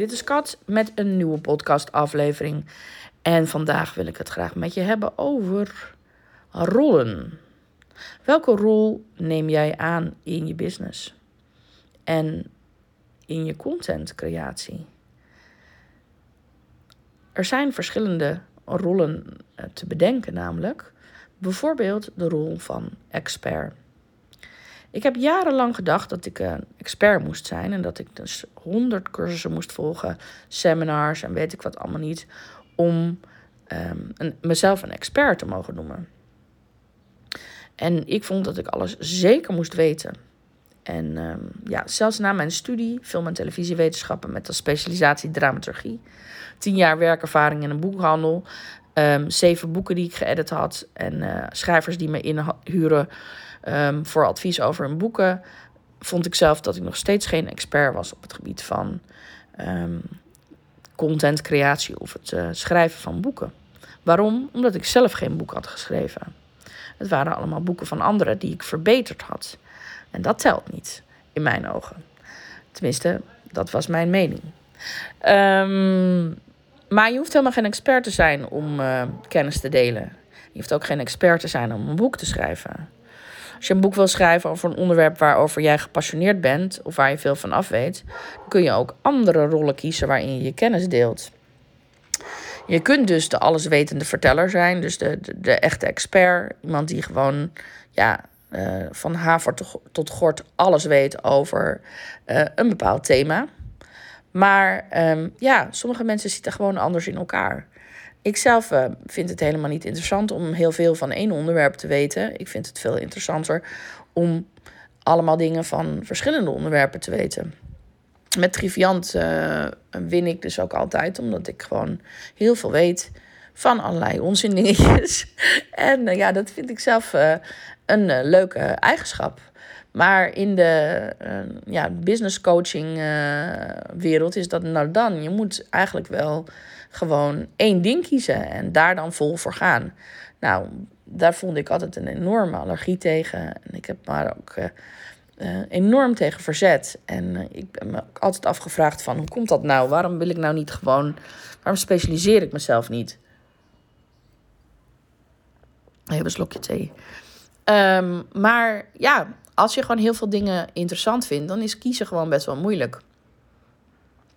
Dit is Kat met een nieuwe podcastaflevering. En vandaag wil ik het graag met je hebben over rollen. Welke rol neem jij aan in je business? En in je contentcreatie? Er zijn verschillende rollen eh, te bedenken, namelijk bijvoorbeeld de rol van expert. Ik heb jarenlang gedacht dat ik een expert moest zijn en dat ik dus honderd cursussen moest volgen, seminars en weet ik wat allemaal niet, om ehm, mezelf een expert te mogen noemen. En ik vond dat ik alles zeker moest weten. En ehm, ja, zelfs na mijn studie, film- en televisiewetenschappen met als specialisatie dramaturgie, tien jaar werkervaring in een boekhandel, ehm, zeven boeken die ik geëdit had en uh, schrijvers die me inhuren um, voor advies over hun boeken, vond ik zelf dat ik nog steeds geen expert was op het gebied van um, contentcreatie of het uh, schrijven van boeken. Waarom? Omdat ik zelf geen boek had geschreven. Het waren allemaal boeken van anderen die ik verbeterd had. En dat telt niet, in mijn ogen. Tenminste, dat was mijn mening. Um, maar je hoeft helemaal geen expert te zijn om uh, kennis te delen. Je hoeft ook geen expert te zijn om een boek te schrijven. Als je een boek wil schrijven over een onderwerp waarover jij gepassioneerd bent of waar je veel van af weet, dan kun je ook andere rollen kiezen waarin je je kennis deelt. Je kunt dus de alleswetende verteller zijn, dus de, de, de echte expert. Iemand die gewoon ja, uh, van haver tot, tot gort alles weet over uh, een bepaald thema. Maar um, ja, sommige mensen zitten gewoon anders in elkaar. Ik zelf uh, vind het helemaal niet interessant om heel veel van één onderwerp te weten. Ik vind het veel interessanter om allemaal dingen van verschillende onderwerpen te weten. Met Triviant uh, win ik dus ook altijd, omdat ik gewoon heel veel weet van allerlei onzindingetjes. en uh, ja, dat vind ik zelf een leuke eigenschap. Maar in de ja, business coaching wereld is dat nou dan. Je moet eigenlijk wel gewoon één ding kiezen en daar dan vol voor gaan. Nou, daar vond ik altijd een enorme allergie tegen. En ik heb me ook uh, enorm tegen verzet. En ik ben me altijd afgevraagd van hoe komt dat nou? Waarom wil ik nou niet gewoon... Waarom specialiseer ik mezelf niet? Even een slokje thee. Um, maar ja, als je gewoon heel veel dingen interessant vindt... dan is kiezen gewoon best wel moeilijk.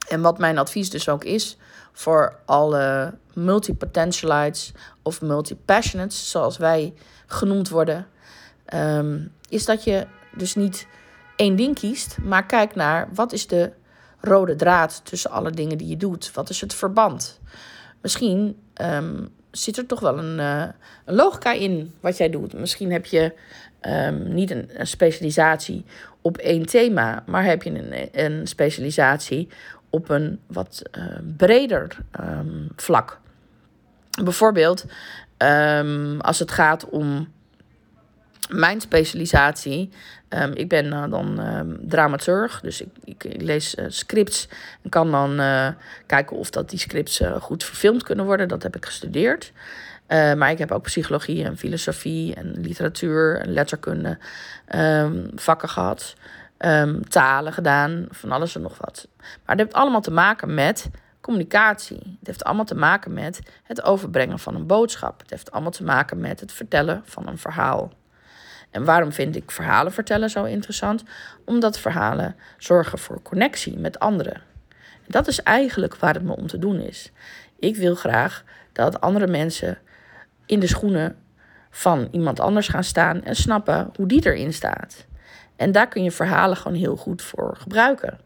En wat mijn advies dus ook is voor alle multipotentialites of multipassionates, zoals wij genoemd worden, um, is dat je dus niet één ding kiest, maar kijk naar wat is de rode draad tussen alle dingen die je doet. Wat is het verband? Misschien um, zit er toch wel een, uh, een, logica in wat jij doet. Misschien heb je um, niet een, specialisatie op één thema, maar heb je een, een specialisatie op een wat uh, breder um, vlak. Bijvoorbeeld um, als het gaat om mijn specialisatie. Um, ik ben uh, dan dramaturg, dus ik, ik, lees uh, scripts en kan dan kijken of dat die scripts goed verfilmd kunnen worden. Dat heb ik gestudeerd. maar ik heb ook psychologie en filosofie en literatuur en letterkunde vakken gehad talen gedaan, van alles en nog wat. Maar het heeft allemaal te maken met communicatie. Het heeft allemaal te maken met het overbrengen van een boodschap. Het heeft allemaal te maken met het vertellen van een verhaal. En waarom vind ik verhalen vertellen zo interessant? Omdat verhalen zorgen voor connectie met anderen. En dat is eigenlijk waar het me om te doen is. Ik wil graag dat andere mensen in de schoenen van iemand anders gaan staan en snappen hoe die erin staat. En daar kun je verhalen gewoon heel goed voor gebruiken.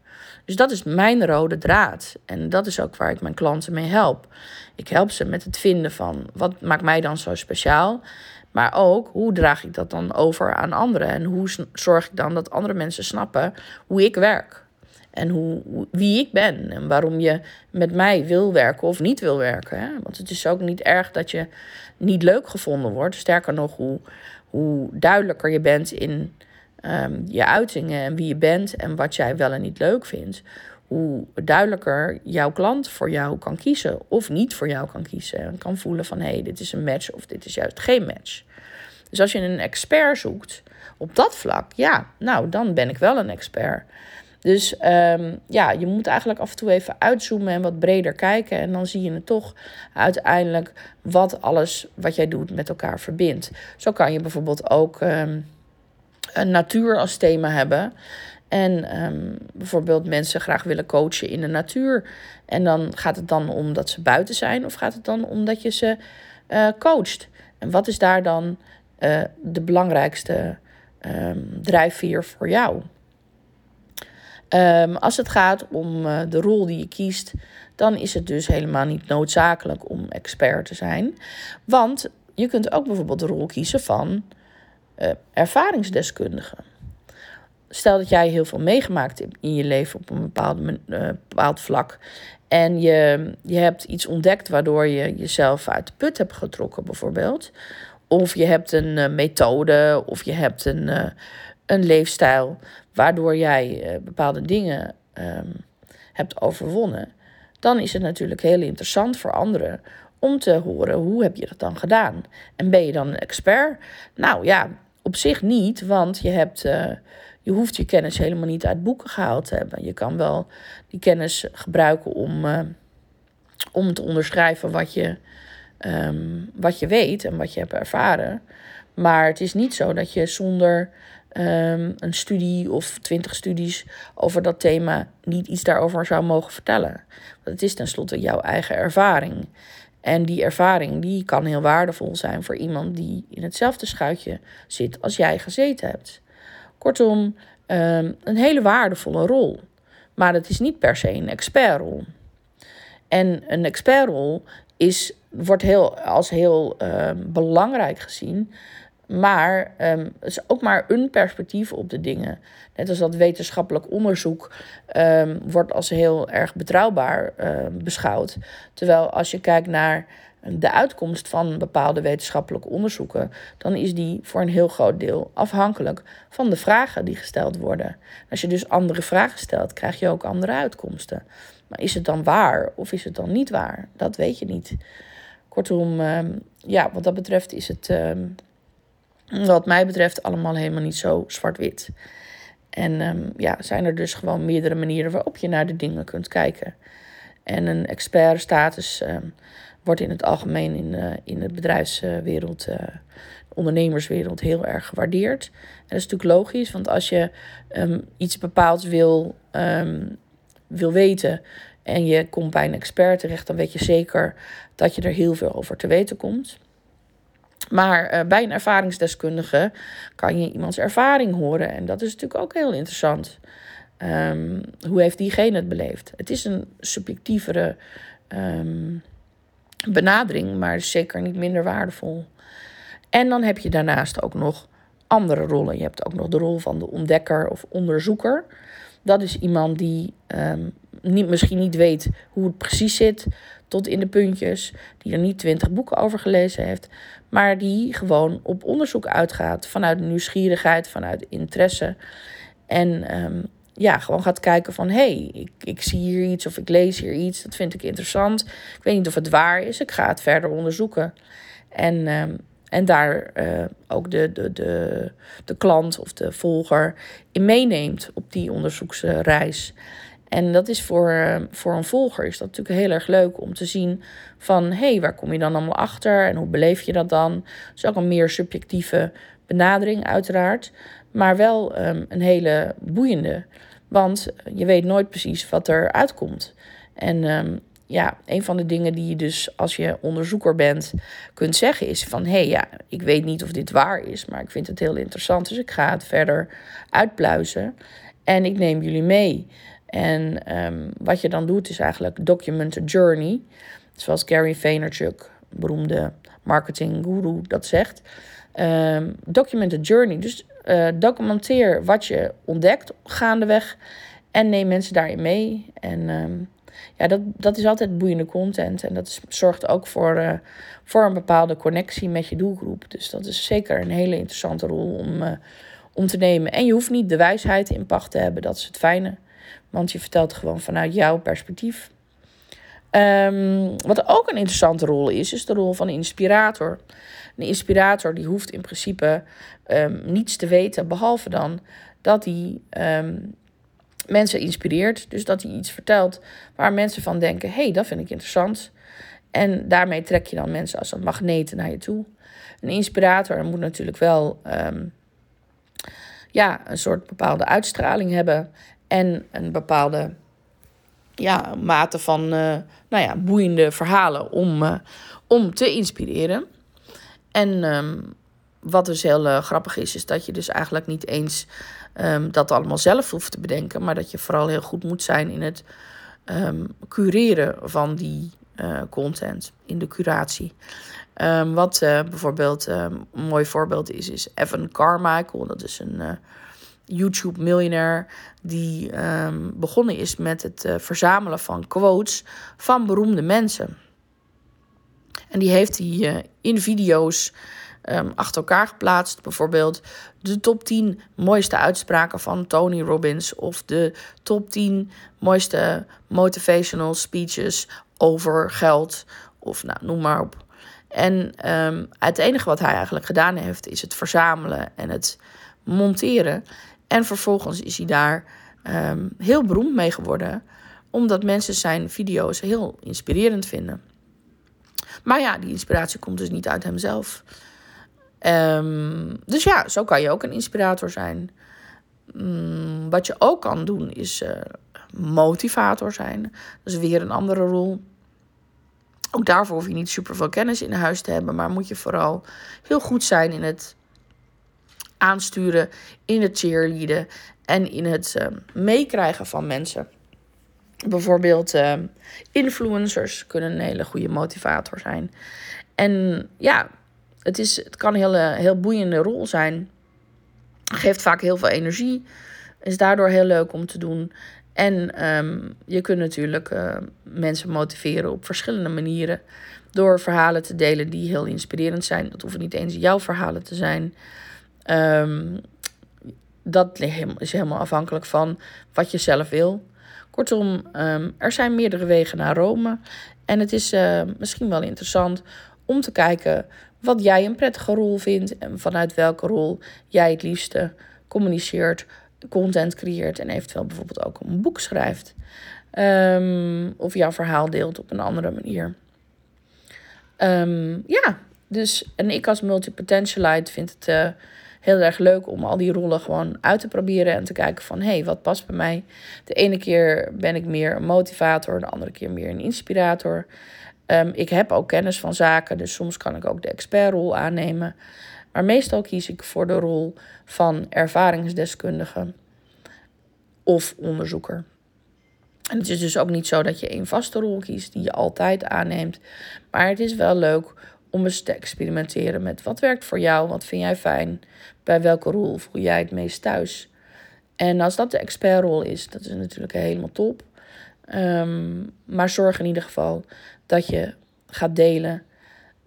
Dus dat is mijn rode draad. En dat is ook waar ik mijn klanten mee help. Ik help ze met het vinden van wat maakt mij dan zo speciaal. Maar ook hoe draag ik dat dan over aan anderen? En hoe zorg ik dan dat andere mensen snappen hoe ik werk? En hoe, wie ik ben en waarom je met mij wil werken of niet wil werken. Hè? Want het is ook niet erg dat je niet leuk gevonden wordt. Sterker nog, hoe, hoe duidelijker je bent in um, je uitingen en wie je bent en wat jij wel en niet leuk vindt, hoe duidelijker jouw klant voor jou kan kiezen of niet voor jou kan kiezen. En kan voelen van hé, hey, dit is een match of dit is juist geen match. Dus als je een expert zoekt op dat vlak, ja, nou dan ben ik wel een expert. Dus um, ja, je moet eigenlijk af en toe even uitzoomen en wat breder kijken. En dan zie je het toch uiteindelijk wat alles wat jij doet met elkaar verbindt. Zo kan je bijvoorbeeld ook um, een natuur als thema hebben. En um, bijvoorbeeld mensen graag willen coachen in de natuur. En dan gaat het dan om dat ze buiten zijn, of gaat het dan om dat je ze uh, coacht? En wat is daar dan uh, de belangrijkste um, drijfveer voor jou? Um, als het gaat om uh, de rol die je kiest, dan is het dus helemaal niet noodzakelijk om expert te zijn. Want je kunt ook bijvoorbeeld de rol kiezen van ervaringsdeskundige. Stel dat jij heel veel meegemaakt hebt in je leven op een bepaald, uh, bepaald vlak. En je, je hebt iets ontdekt waardoor je jezelf uit de put hebt getrokken, bijvoorbeeld. Of je hebt een uh, methode, of je hebt een, uh, een leefstijl waardoor jij bepaalde dingen um, hebt overwonnen. Dan is het natuurlijk heel interessant voor anderen om te horen hoe heb je dat dan gedaan. En ben je dan een expert? Nou ja, op zich niet, want je, hebt, je hoeft je kennis helemaal niet uit boeken gehaald te hebben. Je kan wel die kennis gebruiken om, uh, om te onderschrijven wat je, um, wat je weet en wat je hebt ervaren. Maar het is niet zo dat je zonder um, een studie of twintig studies over dat thema niet iets daarover zou mogen vertellen. Want het is tenslotte jouw eigen ervaring. En die ervaring die kan heel waardevol zijn voor iemand die in hetzelfde schuitje zit als jij gezeten hebt. Kortom, um, een hele waardevolle rol. Maar het is niet per se een expertrol. En een expertrol is, wordt heel, als heel uh, belangrijk gezien. Maar um, het is ook maar een perspectief op de dingen. Net als dat wetenschappelijk onderzoek wordt als heel erg betrouwbaar beschouwd. Terwijl als je kijkt naar de uitkomst van bepaalde wetenschappelijke onderzoeken, dan is die voor een heel groot deel afhankelijk van de vragen die gesteld worden. Als je dus andere vragen stelt, krijg je ook andere uitkomsten. Maar is het dan waar of is het dan niet waar? Dat weet je niet. Kortom, um, ja, wat dat betreft is het wat mij betreft allemaal helemaal niet zo zwart-wit. En um, ja, zijn er dus gewoon meerdere manieren waarop je naar de dingen kunt kijken. En een expertstatus um, wordt in het algemeen in, uh, in de bedrijfswereld, uh, ondernemerswereld, heel erg gewaardeerd. En dat is natuurlijk logisch, want als je um, iets bepaalds wil, wil weten en je komt bij een expert terecht, dan weet je zeker dat je er heel veel over te weten komt. Maar uh, bij een ervaringsdeskundige kan je iemands ervaring horen. En dat is natuurlijk ook heel interessant. Um, hoe heeft diegene het beleefd? Het is een subjectievere benadering, maar zeker niet minder waardevol. En dan heb je daarnaast ook nog andere rollen. Je hebt ook nog de rol van de ontdekker of onderzoeker. Dat is iemand die um, niet, misschien niet weet hoe het precies zit, tot in de puntjes, die er niet twintig boeken over gelezen heeft, maar die gewoon op onderzoek uitgaat vanuit nieuwsgierigheid, vanuit interesse. En um, ja, gewoon gaat kijken van hé, hey, ik, ik zie hier iets of ik lees hier iets, dat vind ik interessant. Ik weet niet of het waar is, ik ga het verder onderzoeken. En, um, en daar uh, ook de, de, de, de klant of de volger in meeneemt op die onderzoeksreis. En dat is voor, eh, voor een volger is dat natuurlijk heel erg leuk om te zien van hé, hey, waar kom je dan allemaal achter en hoe beleef je dat dan? Dat is ook een meer subjectieve benadering uiteraard, maar wel um, een hele boeiende. Want je weet nooit precies wat er uitkomt. En um, ja, een van de dingen die je dus als je onderzoeker bent kunt zeggen is van hé hey, ja, ik weet niet of dit waar is, maar ik vind het heel interessant, dus ik ga het verder uitpluizen en ik neem jullie mee. En ehm, wat je dan doet is eigenlijk document a journey, zoals Gary Vaynerchuk, beroemde marketing guru, dat zegt. Um, document a journey, dus uh, documenteer wat je ontdekt gaandeweg en neem mensen daarin mee. En um, ja, dat, dat is altijd boeiende content. En dat zorgt ook voor, uh, voor een bepaalde connectie met je doelgroep. Dus dat is zeker een hele interessante rol om, uh, om te nemen. En je hoeft niet de wijsheid in pacht te hebben, dat is het fijne. Want je vertelt gewoon vanuit jouw perspectief. Um, wat ook een interessante rol is, is de rol van een inspirator. Een inspirator die hoeft in principe um, niets te weten, behalve dan dat hij um, mensen inspireert. Dus dat hij iets vertelt waar mensen van denken: hey, dat vind ik interessant. En daarmee trek je dan mensen als een magneten naar je toe. Een inspirator moet natuurlijk wel ja, een soort bepaalde uitstraling hebben. En een bepaalde ja, mate van uh, nou ja, boeiende verhalen om, uh, om te inspireren. En um, wat dus heel uh, grappig is, is dat je dus eigenlijk niet eens um, dat allemaal zelf hoeft te bedenken, maar dat je vooral heel goed moet zijn in het um, cureren van die content, in de curatie. Wat bijvoorbeeld een mooi voorbeeld is, is Evan Carmichael. Dat is een YouTube-miljonair die begonnen is met het verzamelen van quotes van beroemde mensen. En die heeft hij in video's um, achter elkaar geplaatst. Bijvoorbeeld de top 10 mooiste uitspraken van Tony Robbins of de top 10 mooiste motivational speeches over geld of nou, noem maar op. En um, het enige wat hij eigenlijk gedaan heeft is het verzamelen en het monteren. En vervolgens is hij daar um, heel beroemd mee geworden, omdat mensen zijn video's heel inspirerend vinden. Maar ja, die inspiratie komt dus niet uit hemzelf. Um, dus ja, zo kan je ook een inspirator zijn. Um, wat je ook kan doen is uh, motivator zijn. Dat is weer een andere rol. Ook daarvoor hoef je niet super veel kennis in huis te hebben, maar moet je vooral heel goed zijn in het aansturen, in het cheerleaden en in het uh, meekrijgen van mensen. Bijvoorbeeld uh, influencers kunnen een hele goede motivator zijn. En ja, het, is, het kan een heel, heel boeiende rol zijn. Geeft vaak heel veel energie. Is daardoor heel leuk om te doen. En um, je kunt natuurlijk uh, mensen motiveren op verschillende manieren. Door verhalen te delen die heel inspirerend zijn. Dat hoeven niet eens jouw verhalen te zijn. Um, dat is helemaal afhankelijk van wat je zelf wil. Kortom, um, er zijn meerdere wegen naar Rome. En het is uh, misschien wel interessant om te kijken wat jij een prettige rol vindt en vanuit welke rol jij het liefste communiceert, content creëert en eventueel bijvoorbeeld ook een boek schrijft. Um, of jouw verhaal deelt op een andere manier. Ja, dus en ik als multipotentialite vind het uh, heel erg leuk om al die rollen gewoon uit te proberen en te kijken van hé, hey, wat past bij mij? De ene keer ben ik meer een motivator, de andere keer meer een inspirator. Um, ik heb ook kennis van zaken, dus soms kan ik ook de expertrol aannemen. Maar meestal kies ik voor de rol van ervaringsdeskundige of onderzoeker. En het is dus ook niet zo dat je een vaste rol kiest die je altijd aanneemt. Maar het is wel leuk om eens te experimenteren met wat werkt voor jou, wat vind jij fijn, bij welke rol voel jij het meest thuis. En als dat de expertrol is, dat is natuurlijk helemaal top. Um, maar zorg in ieder geval dat je gaat delen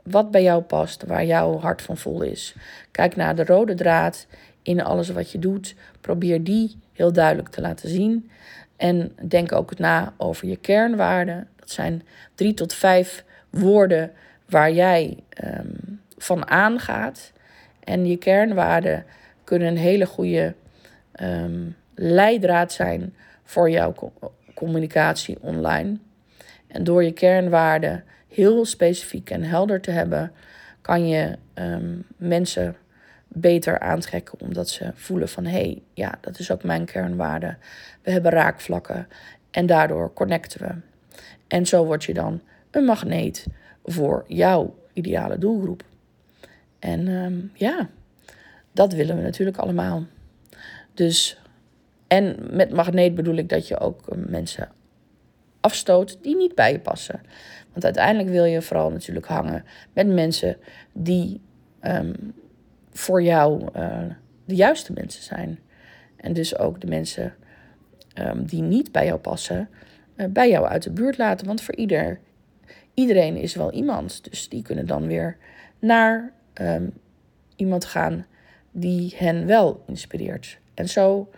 wat bij jou past, waar jouw hart van vol is. Kijk naar de rode draad in alles wat je doet. Probeer die heel duidelijk te laten zien. En denk ook na over je kernwaarden. Dat zijn drie tot vijf woorden waar jij um, van aangaat. En je kernwaarden kunnen een hele goede um, leidraad zijn voor jouw communicatie online. En door je kernwaarden heel specifiek en helder te hebben, kan je um, mensen beter aantrekken omdat ze voelen van hé, hey, ja, dat is ook mijn kernwaarde. We hebben raakvlakken en daardoor connecten we. En zo word je dan een magneet voor jouw ideale doelgroep. En ehm, ja, dat willen we natuurlijk allemaal. Dus, en met magneet bedoel ik dat je ook eh, mensen afstoot die niet bij je passen. Want uiteindelijk wil je vooral natuurlijk hangen met mensen die ehm, voor jou uh, de juiste mensen zijn. En dus ook de mensen die niet bij jou passen, uh, bij jou uit de buurt laten. Want voor ieder, iedereen is wel iemand. Dus die kunnen dan weer naar um, iemand gaan die hen wel inspireert. En zo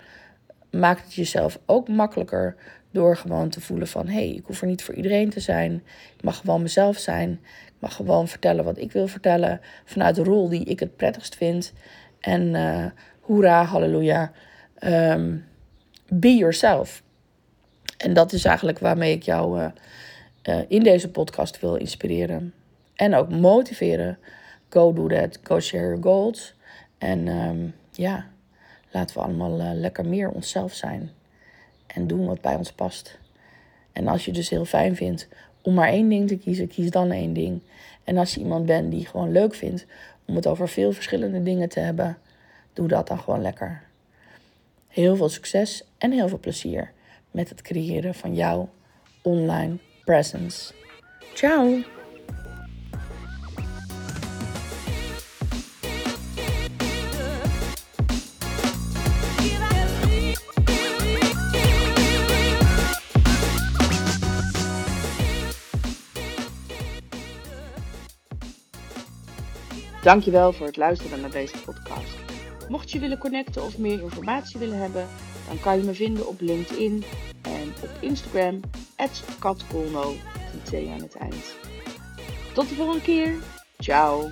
maakt het jezelf ook makkelijker door gewoon te voelen van hé, hey, ik hoef er niet voor iedereen te zijn. Ik mag gewoon mezelf zijn. Ik mag gewoon vertellen wat ik wil vertellen vanuit de rol die ik het prettigst vind. En uh, hoera, halleluja. Um, be yourself. En dat is eigenlijk waarmee ik jou uh, uh, in deze podcast wil inspireren. En ook motiveren. Go do that. Go share your goals. En um, ja, laten we allemaal uh, lekker meer onszelf zijn. En doen wat bij ons past. En als je dus heel fijn vindt om maar één ding te kiezen, kies dan één ding. En als je iemand bent die gewoon leuk vindt om het over veel verschillende dingen te hebben, doe dat dan gewoon lekker. Heel veel succes en heel veel plezier met het creëren van jouw online presence. Ciao! Dankjewel voor het luisteren naar deze podcast. Mocht je willen connecten of meer informatie willen hebben, dan kan je me vinden op LinkedIn en op Instagram, katkolno, T aan het eind. Tot de volgende keer. Ciao.